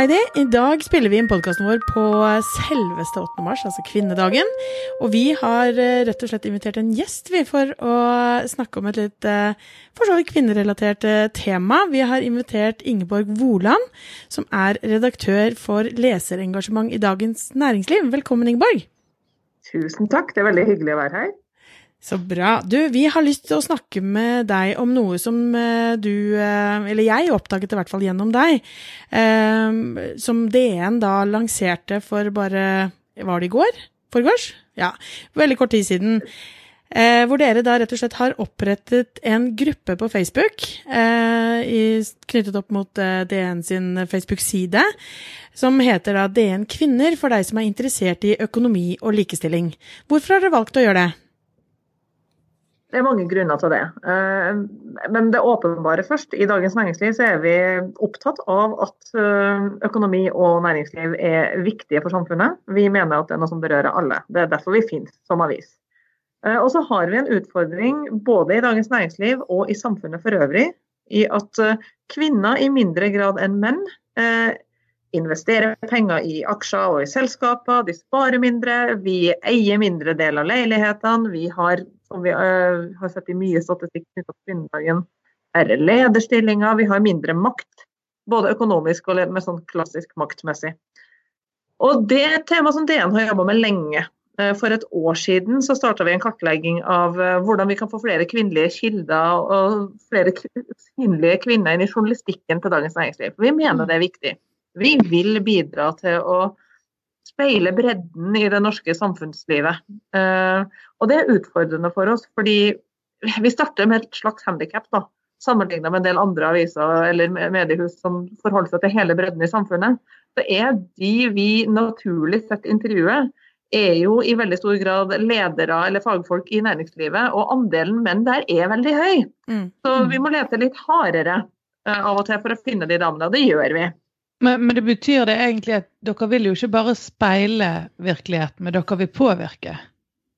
Heidi. I dag spiller vi inn podkasten vår på selveste 8. mars, altså kvinnedagen. Og vi har eh, rett og slett invitert en gjest vi for å snakke om et litt eh, for så vidt kvinnerelatert eh, tema. Vi har invitert Ingeborg Woland, som er redaktør for leserengasjement i Dagens Næringsliv. Velkommen, Ingeborg. Tusen takk. Det er veldig hyggelig å være her. Så bra. Du, vi har lyst til å snakke med deg om noe som eh, du, eh, eller jeg oppdaget i hvert fall gjennom deg, eh, som DN da lanserte for bare Var det i går? Forgårs? Ja, veldig kort tid siden. hvor dere da rett og slett har opprettet en gruppe på Facebook knyttet opp mot DN sin Facebook-side, som heter da DN Kvinner for deg som er interessert i økonomi og likestilling. Hvorfor har dere valgt å gjøre det? Det er mange grunner til det. Eh, men det åpenbare først. I Dagens Næringsliv så er vi opptatt av at eh, økonomi og næringsliv er viktige for samfunnet. Vi mener at det er noe som berører alle. Det er derfor vi finnes som avis. Eh, og så har vi en utfordring både i Dagens Næringsliv og i samfunnet for øvrig i at kvinner i mindre grad enn menn investerer penger i aksjer og i selskaper, de sparer mindre, vi eier mindre del av leilighetene, vi har som vi uh, har sett i mye statistikk knyttet til kvinnedagen, er lederstillinger. Vi har mindre makt, både økonomisk og med sånn klassisk maktmessig. Og Det er et tema som DN har jobba med lenge. Uh, for et år siden så starta vi en kartlegging av uh, hvordan vi kan få flere kvinnelige kilder og flere synlige kvinner inn i journalistikken til Dagens Næringsliv. Vi mener det er viktig. Vi vil bidra til å speile bredden i det norske samfunnslivet. Eh, og det er utfordrende for oss, fordi vi starter med et slags handikap, sammenlignet med en del andre aviser eller mediehus som forholder seg til hele bredden i samfunnet. Så er de vi naturlig sett intervjuer, er jo i veldig stor grad ledere eller fagfolk i næringslivet, og andelen menn der er veldig høy. Mm. Så vi må lete litt hardere uh, av og til for å finne de damene, og det gjør vi. Men, men, det betyr det egentlig at dere vil jo ikke bare speile virkeligheten, men dere vil påvirke?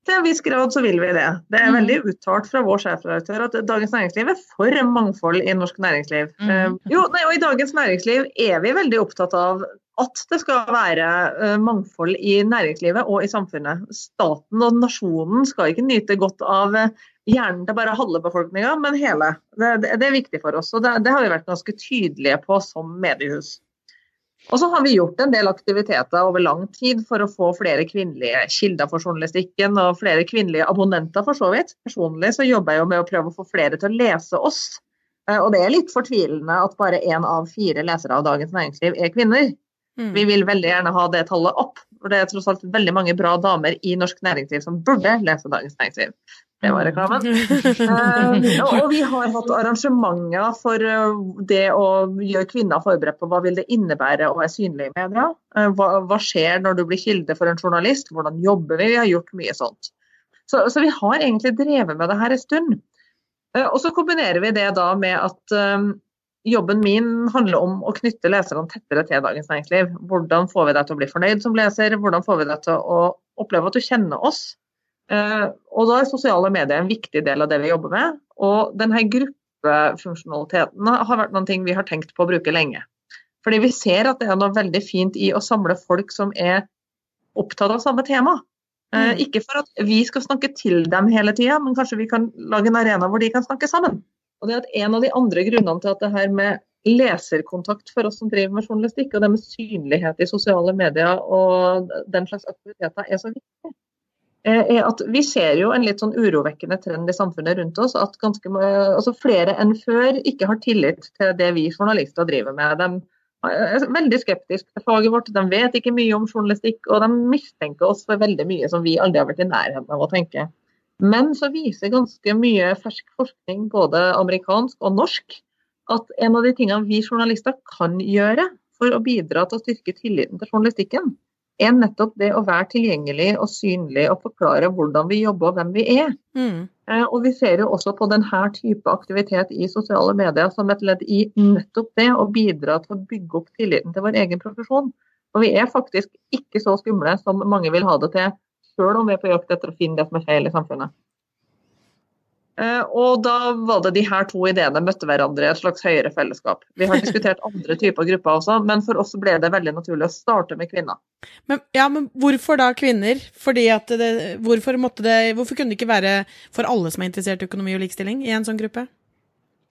Til en viss grad så vil vi det. Det er mm. veldig uttalt fra vår sjefredaktør at Dagens Næringsliv er for mangfold i norsk næringsliv. Mm. Uh, jo, nei, og I Dagens Næringsliv er vi veldig opptatt av at det skal være uh, mangfold i næringslivet og i samfunnet. Staten og nasjonen skal ikke nyte godt av uh, hjernen til bare halve befolkninga, men hele. Det, det, det, er viktig for oss. og det, det har vi vært ganske tydelige på som mediehus. Og så har vi gjort en del aktiviteter over lang tid for å få flere kvinnelige kilder for journalistikken og flere kvinnelige abonnenter, for så vidt. Personlig så jobber jeg jo med å prøve å få flere til å lese oss. Eh, og det er litt fortvilende at bare én av fire lesere av Dagens Næringsliv er kvinner. Mm. Vi vil veldig gjerne ha det tallet opp. For det er tross alt veldig mange bra damer i norsk næringsliv som burde lese Dagens Næringsliv. Det var reklamen. uh, og vi har hatt arrangementer for uh, det å gjøre kvinner forberedt på hva vil det innebære å være synlig i media. Uh, hva, hva, skjer når du blir kilde for en journalist, hvordan jobber vi? Vi har gjort mye sånt. Så, så vi har egentlig drevet med det her en stund. og så kombinerer vi det da med at jobben min handler om å knytte leserne tettere til Dagens Næringsliv. Hvordan får vi deg til å bli fornøyd som leser? Hvordan får vi deg til å oppleve at du kjenner oss? Eh, og da er sosiale medier en viktig del av det vi jobber med. Og denne gruppefunksjonaliteten har vært noe vi har tenkt på å bruke lenge. Fordi vi ser at det er noe veldig fint i å samle folk som er opptatt av samme tema. Eh, mm. Ikke for at vi skal snakke til dem hele tida, men kanskje vi kan lage en arena hvor de kan snakke sammen. Og det er at En av de andre grunnene til at det her med leserkontakt for oss som driver med journalistikk, og det med synlighet i sosiale medier og den slags aktiviteter er så viktig, er at vi ser jo en litt sånn urovekkende trend i samfunnet rundt oss. At ganske, altså flere enn før ikke har tillit til det vi journalister driver med. De er veldig skeptiske til faget vårt, de vet ikke mye om journalistikk, og de mistenker oss for veldig mye som vi aldri har vært i nærheten av å tenke. Men så viser ganske mye fersk forskning, både amerikansk og norsk, at en av de tingene vi journalister kan gjøre for å bidra til å styrke tilliten til journalistikken, er nettopp det å være tilgjengelig og synlig og forklare hvordan vi jobber og hvem vi er. Mm. Eh, og Vi ser jo også på denne type aktivitet i sosiale medier som et ledd i nettopp det å bidra til å bygge opp tilliten til vår egen profesjon. Og vi er faktisk ikke så skumle som mange vil ha det til, sjøl om vi er på jakt etter å finne det som er feil i samfunnet. Eh, og da var det de her to ideene møtte hverandre i et slags høyere fellesskap. Vi har diskutert andre typer grupper også, men for oss ble det veldig naturlig å starte med kvinner. Men, ja, men hvorfor da kvinner? Fordi at det, hvorfor, måtte det, hvorfor kunne det ikke være for alle som er interessert i økonomi og likestilling i en sånn gruppe?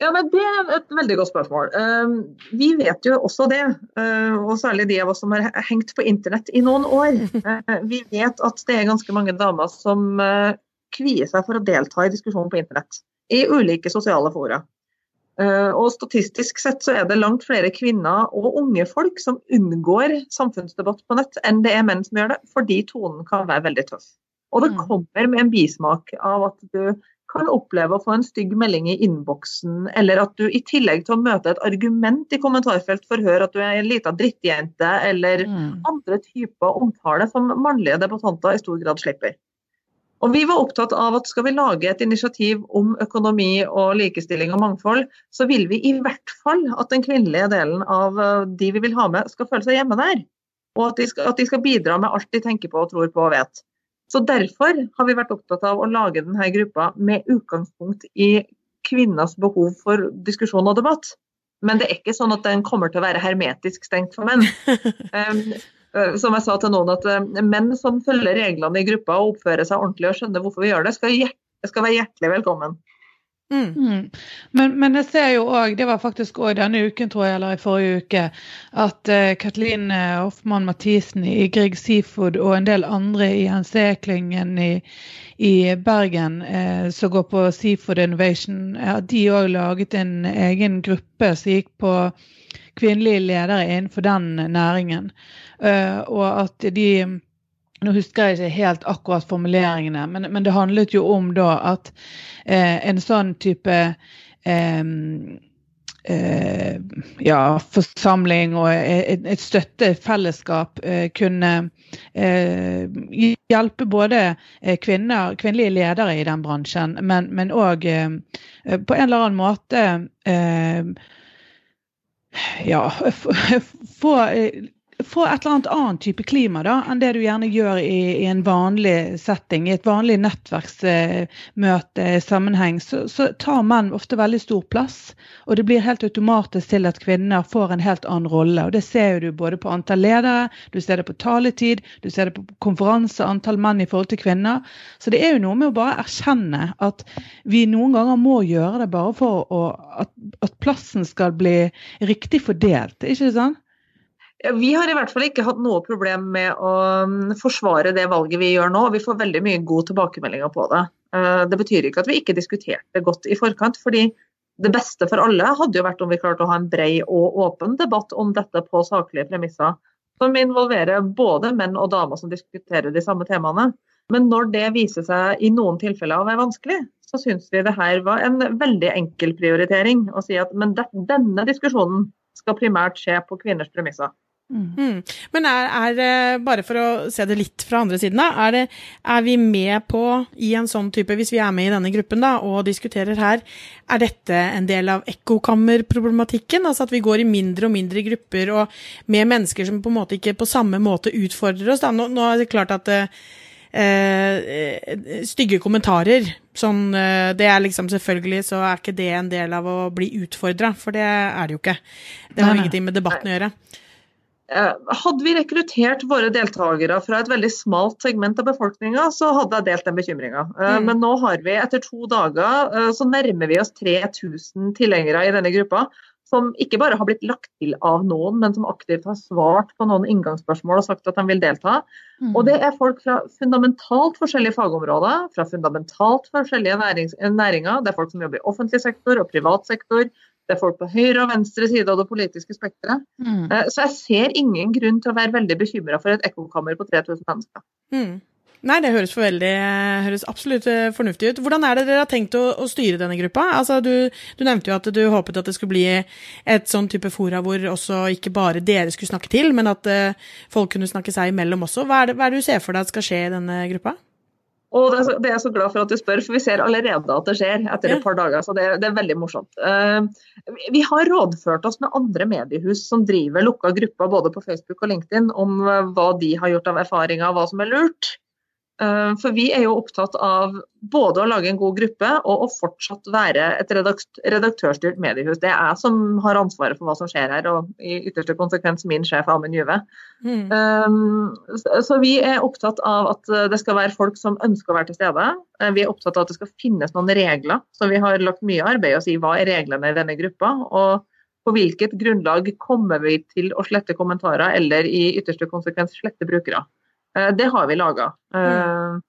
Ja, men Det er et veldig godt spørsmål. Eh, vi vet jo også det, eh, og særlig de av oss som har hengt på internett i noen år. Vi vet at det er ganske mange damer som kvier seg for å delta i diskusjonen på internett. I ulike sosiale fora. Eh, og Statistisk sett så er det langt flere kvinner og unge folk som unngår samfunnsdebatt på nett, enn det er menn som gjør det, fordi tonen kan være veldig tøff. Og det mm. kommer med en bismak av at du kan oppleve å få en stygg melding i innboksen, eller at du i tillegg til å møte et argument i kommentarfelt får høre at du er en lita drittjente, eller mm. andre typer omtale som mannlige debattanter i stor grad slipper. Og Vi var opptatt av at skal vi lage et initiativ om økonomi og likestilling og mangfold, så vil vi i hvert fall at den kvinnelige delen av eh, de vi vil ha med, skal føle seg hjemme der. Og at de, skal, at de skal bidra med alt de tenker på og tror på og vet. Så Derfor har vi vært opptatt av å lage denne gruppa med utgangspunkt i kvinners behov for diskusjon og debatt. Men det er ikke sånn at den kommer til å være hermetisk stengt for menn. Um, som jeg sa til noen, at eh, menn som følger reglene i gruppa og oppfører seg ordentlig og skjønner hvorfor vi gjør det, skal, skal være hjertelig velkommen. Mm. Mm. Men, men, jeg ser jo òg, det var faktisk òg denne uken, tror jeg, eller i forrige uke, at uh, Kathleen Hoffmann Mathisen i Grieg Seafood og en del andre i NC-klyngen i, i, Bergen uh, som går på Seafood Innovation, uh, de òg laget en egen gruppe som gikk på kvinnelige ledere innenfor den næringen. Eh, og at de nå husker jeg ikke helt akkurat formuleringene, men, men det handlet jo om da at eh, en sånn type eh, eh, ja, forsamling og et, et støttefellesskap eh, kunne hjelpe både kvinner, kvinnelige ledere i den bransjen, men òg på en eller annen måte ja, få få et eller annet annet type klima da, enn det du gjerne gjør i, i en vanlig setting. I et vanlig nettverksmøte, sammenheng, så, så, tar menn ofte veldig stor plass. Og det blir helt automatisk til at kvinner får en helt annen rolle. Og Det ser du både på antall ledere, du ser det på taletid, du ser det på konferanse, antall menn i forhold til kvinner. Så det er jo noe med å bare erkjenne at vi noen ganger må gjøre det bare for å, at, at plassen skal bli riktig fordelt. Ikke sant? Vi har i hvert fall ikke hatt noe problem med å mm, forsvare det valget vi gjør nå. Vi får veldig mye gode tilbakemeldinger på det. Eh, det betyr ikke at vi ikke diskuterte godt i forkant. fordi det beste for alle hadde jo vært om vi klarte å ha en brei og åpen debatt om dette på saklige premisser. Som involverer både menn og damer som diskuterer de samme temaene. Men når det viser seg i noen tilfeller å være vanskelig, så syns vi det her var en veldig enkel prioritering. Å si at men denne diskusjonen skal primært skje på kvinners premisser. Mm. mm. Men er, er, eh, bare for å se det litt fra andre siden, da, er, det, er, vi med på i en sånn type, hvis vi er med i denne gruppen da, og diskuterer her, er dette en del av ekkokammerproblematikken? Altså at vi går i mindre og mindre grupper og med mennesker som på en måte ikke på samme måte utfordrer oss? Da. Nå, nå er det klart at eh, eh stygge kommentarer Sånn, eh, det er liksom Selvfølgelig så er ikke det en del av å bli utfordra, for det er det jo ikke. Det har ingenting med debatten å gjøre. Eh, hadde vi rekruttert våre deltakere fra et veldig smalt segment av befolkninga, så hadde jeg delt den bekymringa. Eh, mm. Men nå har vi etter to dager eh, så nærmer vi oss 3000 tilhengere i denne gruppa. Som ikke bare har blitt lagt til av noen, men som aktivt har svart på noen inngangsspørsmål og sagt at de vil delta. Mm. Og det er folk fra fundamentalt forskjellige fagområder, fra fundamentalt forskjellige næringer. Det er folk som jobber i offentlig sektor og privat sektor. Det er folk på høyre og venstre side av det politiske spekteret. Mm. Eh, så jeg ser ingen grunn til å være veldig bekymra for et ekkokammer på 3000 mennesker. Mm. Nei, det høres, veldig, høres, absolutt eh, fornuftig ut. Hvordan er det dere har tenkt å, å styre denne gruppa? Altså, du, du, nevnte jo at du håpet at det skulle bli et sånn type fora hvor også ikke bare dere skulle snakke til, men at uh, folk kunne snakke seg imellom også. Hva er, det, hva er det du ser for deg at skal skje i denne gruppa? Og det er, jeg så glad for at du spør, for vi ser allerede at det skjer etter et par dager. Så det, det er veldig morsomt. Uh, vi har rådført oss med andre mediehus som driver lukka grupper både på Facebook og LinkedIn om uh, hva de har gjort av erfaringer, hva som er lurt. Eh, for vi er jo opptatt av både å lage en god gruppe og å fortsatt være et redaktørstyrt mediehus. Det er jeg som har ansvaret for hva som skjer her, og i ytterste konsekvens min sjef Amund Juve. Mm. Um, så vi er opptatt av at det skal være folk som ønsker å være til stede. Eh, vi er opptatt av at det skal finnes noen regler. Så vi har lagt mye arbeid i å si hva er reglene i denne gruppa. og på hvilket grunnlag kommer vi til å slette kommentarer eller i ytterste konsekvens slette brukere. Eh, det har vi laga. Mm. Eh,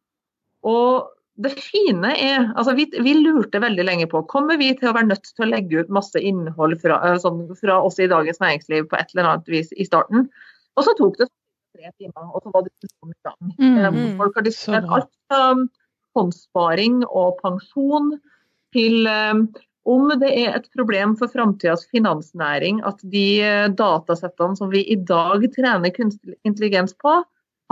og det fine er altså vi, vi, lurte veldig lenge på kommer vi til å være nødt til å legge ut masse innhold fra, eh, sånn, fra oss i Dagens Næringsliv på et eller annet vis i starten. Og så tok det tre timer, og så var diskusjonen i gang. Mm, Folk har diskutert alt fra fondssparing og pensjon til um, om det er et problem for framtidas finansnæring at de datasettene som vi i dag trener kunstig intelligens på,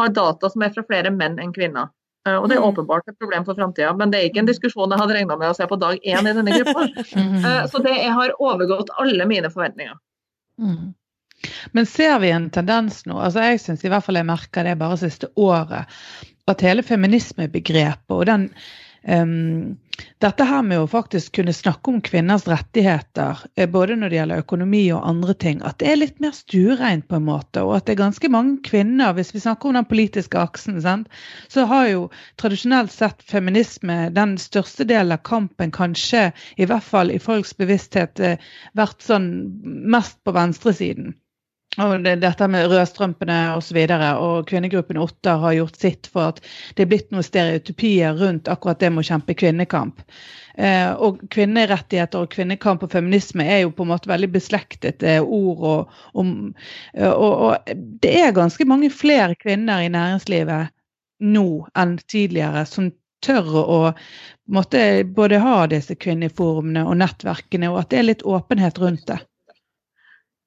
har data som er fra flere menn enn kvinner. Eh, og Det er mm. åpenbart et problem for framtida, men det er ikke en diskusjon jeg hadde regna med å se på dag én i denne gruppa. Mm. Eh, så det har overgått alle mine forventninger. Mm. Men ser vi en tendens nå, altså jeg syns i hvert fall jeg merker det bare siste året, at hele feminismebegrepet og den um, dette her med å faktisk kunne snakke om kvinners rettigheter, eh, både når det gjelder økonomi og andre ting, at det er litt mer stuereint på en måte. Og at det er ganske mange kvinner, hvis vi snakker om den politiske aksen, sant, så har jo tradisjonelt sett feminisme den største delen av kampen, kanskje i hvert fall i folks bevissthet, eh, vært sånn mest på venstresiden. Og det, dette med rødstrømpene osv. Og, så og kvinnegruppen Otter har gjort sitt for at det er blitt noen stereotypier rundt akkurat det med å kjempe kvinnekamp. Eh, og kvinnerettigheter og kvinnekamp og feminisme er jo på en måte veldig beslektet eh, ord. Og, og, og, det er ganske mange flere kvinner i næringslivet nå enn tidligere som tør å måtte, både ha disse kvinneforumene og nettverkene, og at det er litt åpenhet rundt det.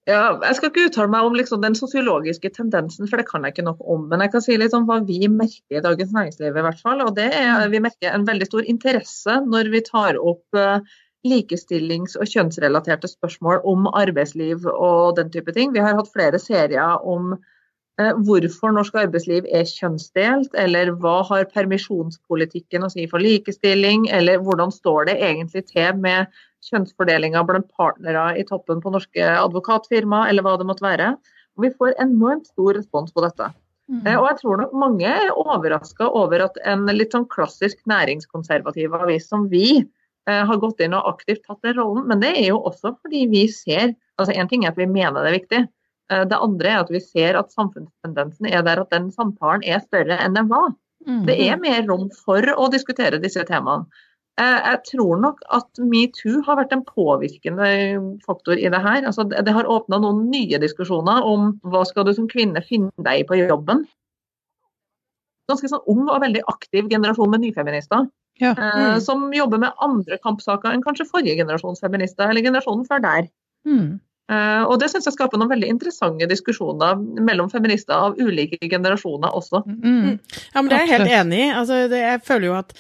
Ja, jeg skal ikke uttale meg om liksom den sosiologiske tendensen, for det kan jeg ikke nok om. Men jeg kan si litt om hva vi merker i Dagens Næringsliv. i hvert fall, og det er Vi merker en veldig stor interesse når vi tar opp uh, likestillings- og kjønnsrelaterte spørsmål om arbeidsliv og den type ting. Vi har hatt flere serier om uh, hvorfor norsk arbeidsliv er kjønnsdelt, eller hva har permisjonspolitikken å si for likestilling, eller hvordan står det egentlig til med kjønnsfordelinga blant partnere i toppen på norske advokatfirma, eller hva det måtte være. Og vi får enormt stor respons på dette. Mm. Eh, og jeg tror nok mange er overraska over at en litt sånn klassisk næringskonservativ avis som vi eh, har gått inn og aktivt tatt den rollen. Men det er jo også fordi vi ser altså En ting er at vi mener det er viktig. Eh, det andre er at vi ser at samfunnstendensen er der at den samtalen er større enn den var. Mm. Det er mer rom for å diskutere disse temaene. Eh, jeg tror nok at metoo har vært en påvirkende faktor i det her. Altså, det har åpna noen nye diskusjoner om hva skal du som kvinne finne deg i på jobben. Ganske sånn ung og veldig aktiv generasjon med nyfeminister. Ja. Eh, mm. som jobber med andre kampsaker enn kanskje forrige generasjons feminister, eller generasjonen før der. Mm. Uh, og Det synes jeg skaper noen veldig interessante diskusjoner mellom feminister av ulike generasjoner også. Mm. Ja, men Det er jeg helt enig i. Altså, jeg føler jo at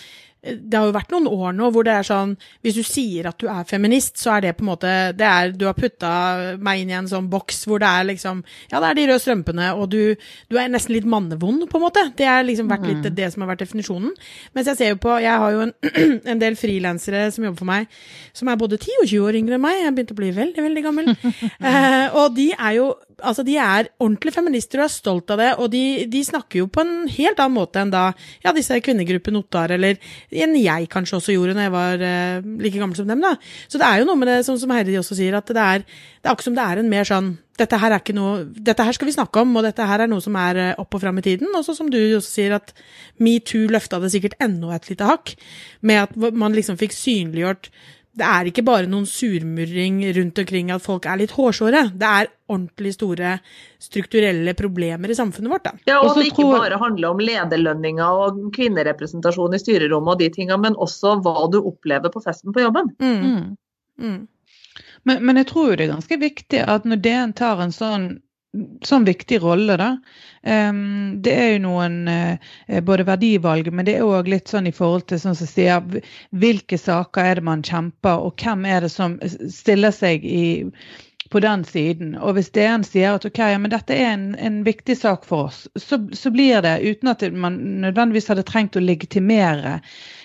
det har jo vært noen år nå hvor det er sånn Hvis du sier at du er feminist, så er det på en måte det er, Du har putta meg inn i en sånn boks hvor det er liksom Ja, det er de røde strømpene, og du, du er nesten litt mannevond, på en måte. Det har liksom vært litt mm. det som har vært definisjonen. Mens jeg ser jo på Jeg har jo en, en del frilansere som jobber for meg, som er både 10 og 20 år yngre enn meg. Jeg begynte å bli veldig, veldig gammel. eh, og de er jo Altså, de er ordentlige feminister og er stolt av det, og de, de snakker jo på en helt annen måte enn da ja, disse kvinnegruppen Ottar eller enn jeg kanskje også gjorde når jeg var uh, like gammel som dem. da. Så det er jo noe med det, som, som Heidi også sier, at det er, det er akkurat som det er en mer sånn dette her er noe, dette her skal vi snakke om, og dette her er noe som er uh, opp og fram i tiden. Og som du også sier, at metoo løfta det sikkert enda et lite hakk, med at man liksom fikk synliggjort det er ikke bare noen surmurring rundt omkring at folk er litt hårsåre. Det er ordentlig store strukturelle problemer i samfunnet vårt. Da. Ja, og at det ikke bare handler om lederlønninger og kvinnerepresentasjon i styrerommet og de tingene, men også hva du opplever på festen på jobben. Mm. Mm. mm. Men, men, jeg tror jo det er ganske viktig at når DN tar en sånn sånn viktig rolle, da. Um, det er jo noen uh, både verdivalg, men det er òg litt sånn i forhold til sånn som sier hvilke saker er det man kjemper, og hvem er det som stiller seg i på den siden. Og hvis DN sier at ok, ja, men dette er en, en viktig sak for oss, så, så, blir det uten at man nødvendigvis hadde trengt å legitimere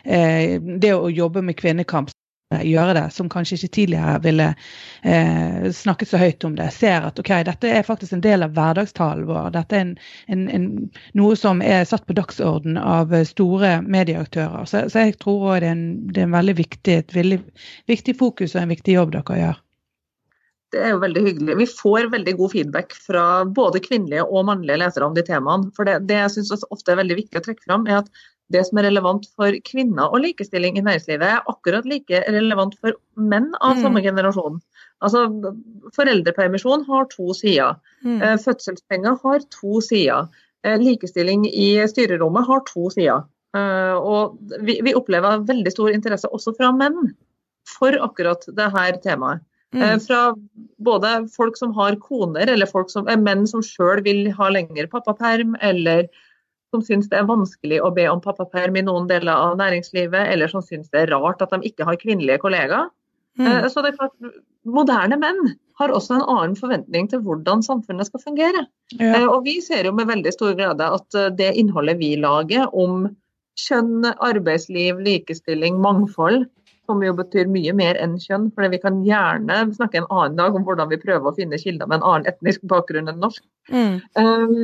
eh, det å jobbe med kvinnekamp gjøre det, som kanskje ikke tidligere ville eh, snakket så høyt om det, ser at ok, dette er faktisk en del av hverdagstalen vår. Dette er en, en, en, noe som er satt på dagsorden av store medieaktører. Så, så jeg tror også det er det er en veldig viktig, et veldig viktig fokus og en viktig jobb dere gjør. Det er jo veldig hyggelig. Vi får veldig god feedback fra både kvinnelige og mannlige lesere om de temaene. For det, det jeg synes ofte er veldig viktig å trekke fram, er at det som er relevant for kvinner og likestilling i næringslivet, er akkurat like relevant for menn av mm. samme generasjon. Altså, Foreldrepermisjon har to sider. Mm. Eh, fødselspenger har to sider. Eh, likestilling i styrerommet har to sider. Eh, og vi, vi, opplever veldig stor interesse også fra menn for akkurat det her temaet. Mm. Fra både folk som har koner, eller folk som, menn som sjøl vil ha lengre pappaperm, eller som syns det er vanskelig å be om pappaperm i noen deler av næringslivet, eller som syns det er rart at de ikke har kvinnelige kollegaer. Mm. Eh, så det er klart, Moderne menn har også en annen forventning til hvordan samfunnet skal fungere. Ja. Eh, og Vi ser jo med veldig stor glede at eh, det innholdet vi lager om kjønn, arbeidsliv, likestilling, mangfold, som jo betyr mye mer enn kjønn. For vi kan gjerne snakke en annen dag om hvordan vi prøver å finne kilder med en annen etnisk bakgrunn enn norsk. Mm. Um,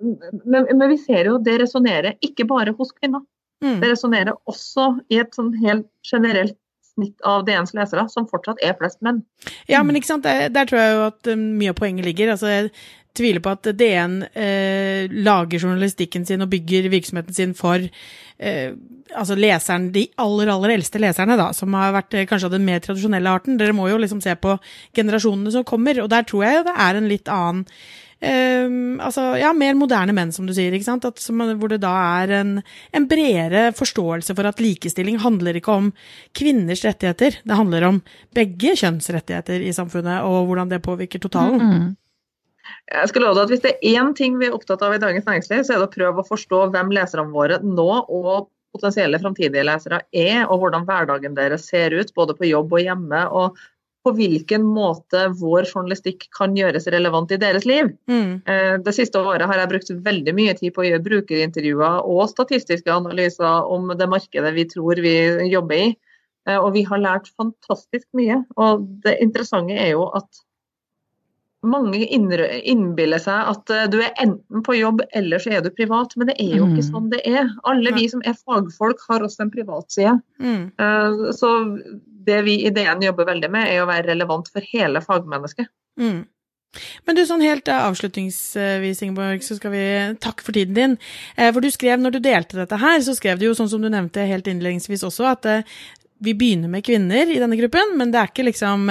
men, men, vi ser jo det resonnerer ikke bare hos kvinner. Mm. Det resonnerer også i et sånn helt generelt snitt av DNs lesere, som fortsatt er flest menn. Ja, men ikke sant, der, der tror jeg jo at um, mye av poenget ligger. altså jeg tviler på at DN eh, lager journalistikken sin og bygger virksomheten sin for eh, altså leseren, de aller, aller eldste leserne, da, som har vært eh, kanskje av den mer tradisjonelle arten. Dere må jo liksom se på generasjonene som kommer, og der tror jeg det er en litt annen Um, altså, ja, mer moderne menn, som du sier. ikke sant? At, som, hvor det da er en, en, bredere forståelse for at likestilling handler ikke om kvinners rettigheter. Det handler om begge kjønns rettigheter i samfunnet, og hvordan det påvirker totalen. Mm -hmm. Jeg skal love deg at Hvis det er én ting vi er opptatt av i Dagens Næringsliv, så er det å prøve å forstå hvem leserne våre nå og potensielle framtidige lesere er, og hvordan hverdagen deres ser ut, både på jobb og hjemme. og på hvilken måte vår journalistikk kan gjøres relevant i deres liv. Mm. Eh, det siste året har jeg brukt veldig mye tid på å gjøre brukerintervjuer og statistiske analyser om det markedet vi tror vi jobber i. Eh, og vi har lært fantastisk mye. Og det interessante er jo at mange innbiller seg at eh, du er enten på jobb eller så er du privat, men det er jo ikke mm. sånn det er. Alle vi som er fagfolk har også en privatside. Mm. Så det vi i DN jobber veldig med, er å være relevant for hele fagmennesket. Mm. Men du, sånn helt eh, avslutningsvis, Ingeborg, så skal vi takke for tiden din. Eh, for du skrev, når du delte dette her, så skrev du jo sånn som du nevnte helt innledningsvis også, at eh, vi begynner med kvinner i denne gruppen, men det er ikke liksom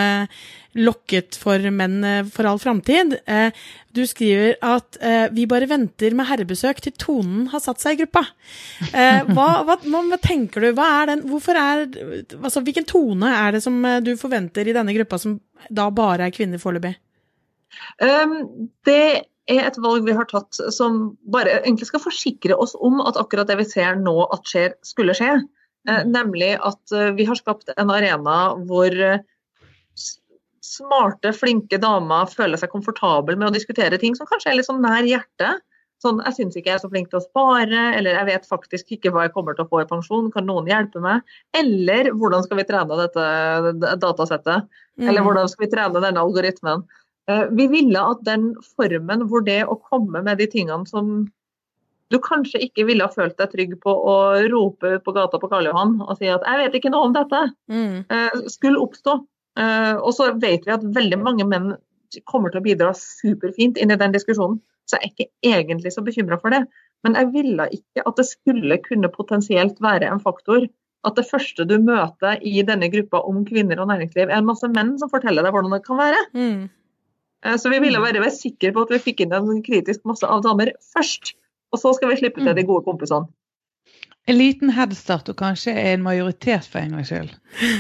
lokket for menn for all framtid. Du skriver at eh, vi bare venter med herrebesøk til tonen har satt seg i gruppa. Eh, hva, hva, hva, tenker du? Hva er den, er, altså, hvilken tone er det som eh, du forventer i denne gruppa, som da bare er kvinner foreløpig? Um, det er et valg vi har tatt som bare egentlig skal forsikre oss om at akkurat det vi ser nå at skjer, skulle skje. Uh, nemlig at uh, vi har skapt en arena hvor uh, smarte, flinke damer føler seg komfortable med å diskutere ting som kanskje er litt sånn nær hjertet. Sånn, jeg syns ikke jeg er så flink til å spare, eller jeg vet faktisk ikke hva jeg kommer til å få i pensjon, kan noen hjelpe meg? Eller hvordan skal vi trene dette datasettet? Mm. Eller hvordan skal vi trene denne algoritmen? Eh, vi ville at den formen hvor det å komme med de tingene som du kanskje ikke ville ha følt deg trygg på å rope på gata på Karl Johan og si at 'jeg vet ikke noe om dette', mm. Eh, skulle oppstå. Eh, og så vet vi at veldig mange menn kommer til å bidra superfint inn i den diskusjonen. Så jeg er ikke egentlig så bekymra for det. Men jeg ville ikke at det skulle kunne potensielt være en faktor at det første du møter i denne gruppa om kvinner og næringsliv, er en masse menn som forteller deg hvordan det kan være. Mm. Eh, så vi ville være sikre på at vi fikk inn en kritisk masse av damer først. Og så skal vi slippe til de gode kompisene. En liten headstart og kanskje en majoritet for en gangs skyld?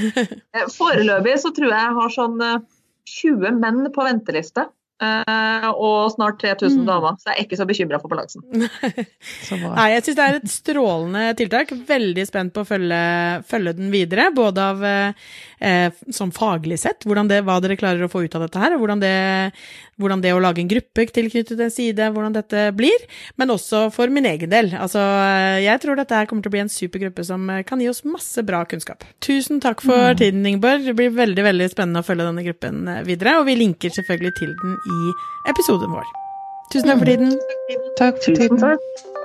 Eh, foreløpig så tror jeg jeg har sånn 20 eh, menn på venteliste. eh, og snart 3000 Mm. damer, så jeg er ikke så bekymra for balansen. Nei, jeg syns det er et strålende tiltak. Veldig spent på å følge, følge den videre. Både av eh, sånn faglig sett, det, hva dere klarer å få ut av dette her, og hvordan det, hvordan det å lage en gruppe tilknyttet en side, hvordan dette blir. Men også for min egen del. Altså, eh, jeg tror dette her kommer til å bli en supergruppe som eh, kan gi oss masse bra kunnskap. Tusen takk for tiden, Ingeborg. Det blir veldig, veldig spennende å følge denne gruppen eh, videre, og vi linker selvfølgelig til den i episoden vår. Tusen takk for tiden. Takk for Tusen tiden. takk.